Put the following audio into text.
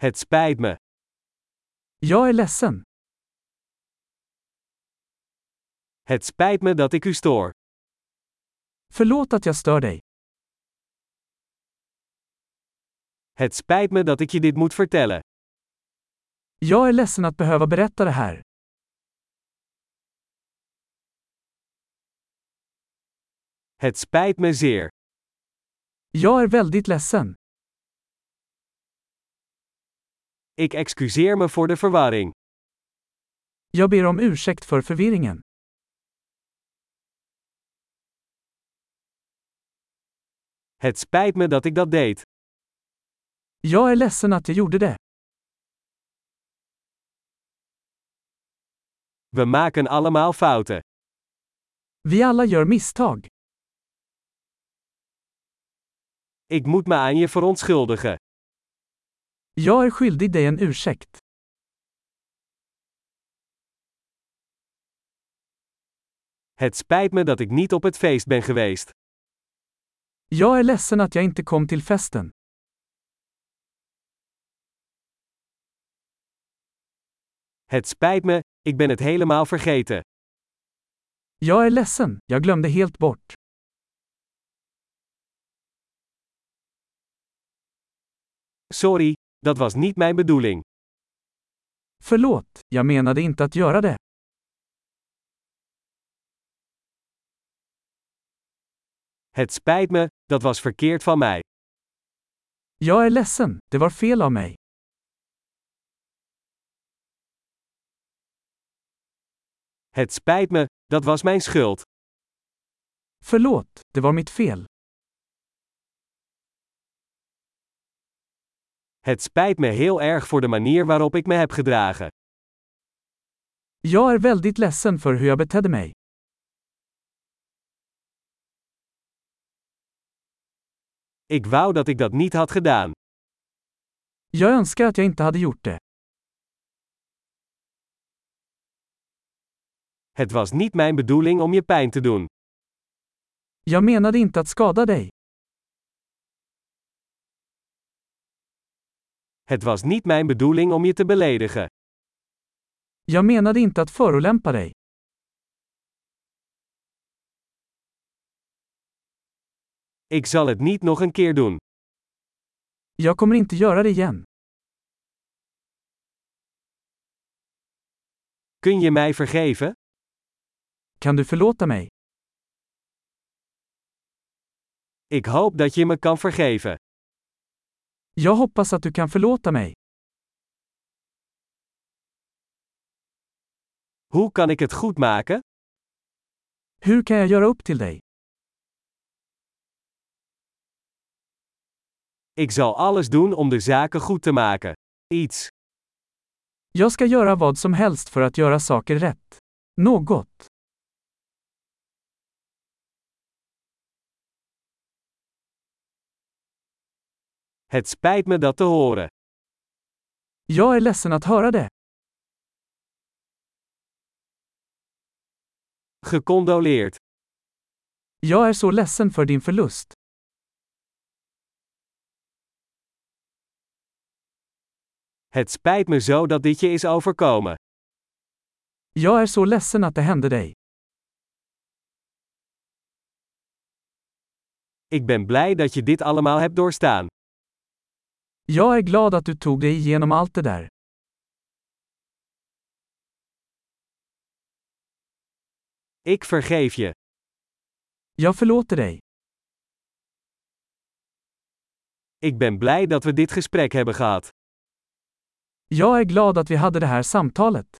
Het spijt me. Jag är ledsen. Het spijt me dat ik u stoor. Förlåt att jag stör dig. Het spijt me dat ik je dit moet vertellen. Jag är ledsen att behöva berätta det här. Het spijt me zeer. Jag är väldigt ledsen. Ik excuseer me voor de verwarring. Jag ber om ursäkt för förvirringen. Het spijt me dat ik dat deed. Jag är ledsen att jag gjorde det. We maken allemaal fouten. Vi alla gör misstag. Ik moet me aan je verontschuldigen. Jag är skyldig dig en ursäkt. Het spijt me dat ik niet op het feest ben geweest. Jag är ledsen att jag inte kom till festen. Het spijt me, ik ben het helemaal vergeten. Jag är ledsen, jag glömde helt bort. Sorry, dat was niet mijn bedoeling. Förlåt, jag menade inte att göra det. Het spijt me, dat was verkeerd van mij. Jag är ledsen, det var fel av mig. Het spijt me, dat was mijn schuld. Förlåt, det var mitt fel. Het spijt me heel erg voor de manier waarop ik me heb gedragen. Jag är väldigt ledsen för hur jag betedde mig. Ik wou dat ik dat niet had gedaan. Jag önskar att jag inte hade gjort det. Het was niet mijn bedoeling om je pijn te doen. Jag menade inte att skada dig. Het was niet mijn bedoeling om je te beledigen. Jag menade inte att förolämpa dig. Ik zal het niet nog een keer doen. Jag kommer inte göra det igen. Kun je mij vergeven? Kan du förlåta mig? Ik hoop dat je me kan vergeven. Jag hoppas att du kan förlåta mig. Hoe kan ik het goed maken? Hur kan jag göra upp till dig? Ik zal alles doen om de zaken goed te maken. Iets. Jag ska göra vad som helst för att göra saker rätt. Något. Het spijt me dat te horen. Jag är ledsen att höra det. Gecondoleerd. Jag är så ledsen för din förlust. Het spijt me zo dat dit je is overkomen. Jag är så ledsen att det hände dig. Ik ben blij dat je dit allemaal hebt doorstaan. Jag är glad att du tog dig igenom allt det där. Ik vergeef je. Jag förlåter dig. Ik ben blij dat we dit gesprek hebben gehad. Jag är glad att vi hade det här samtalet.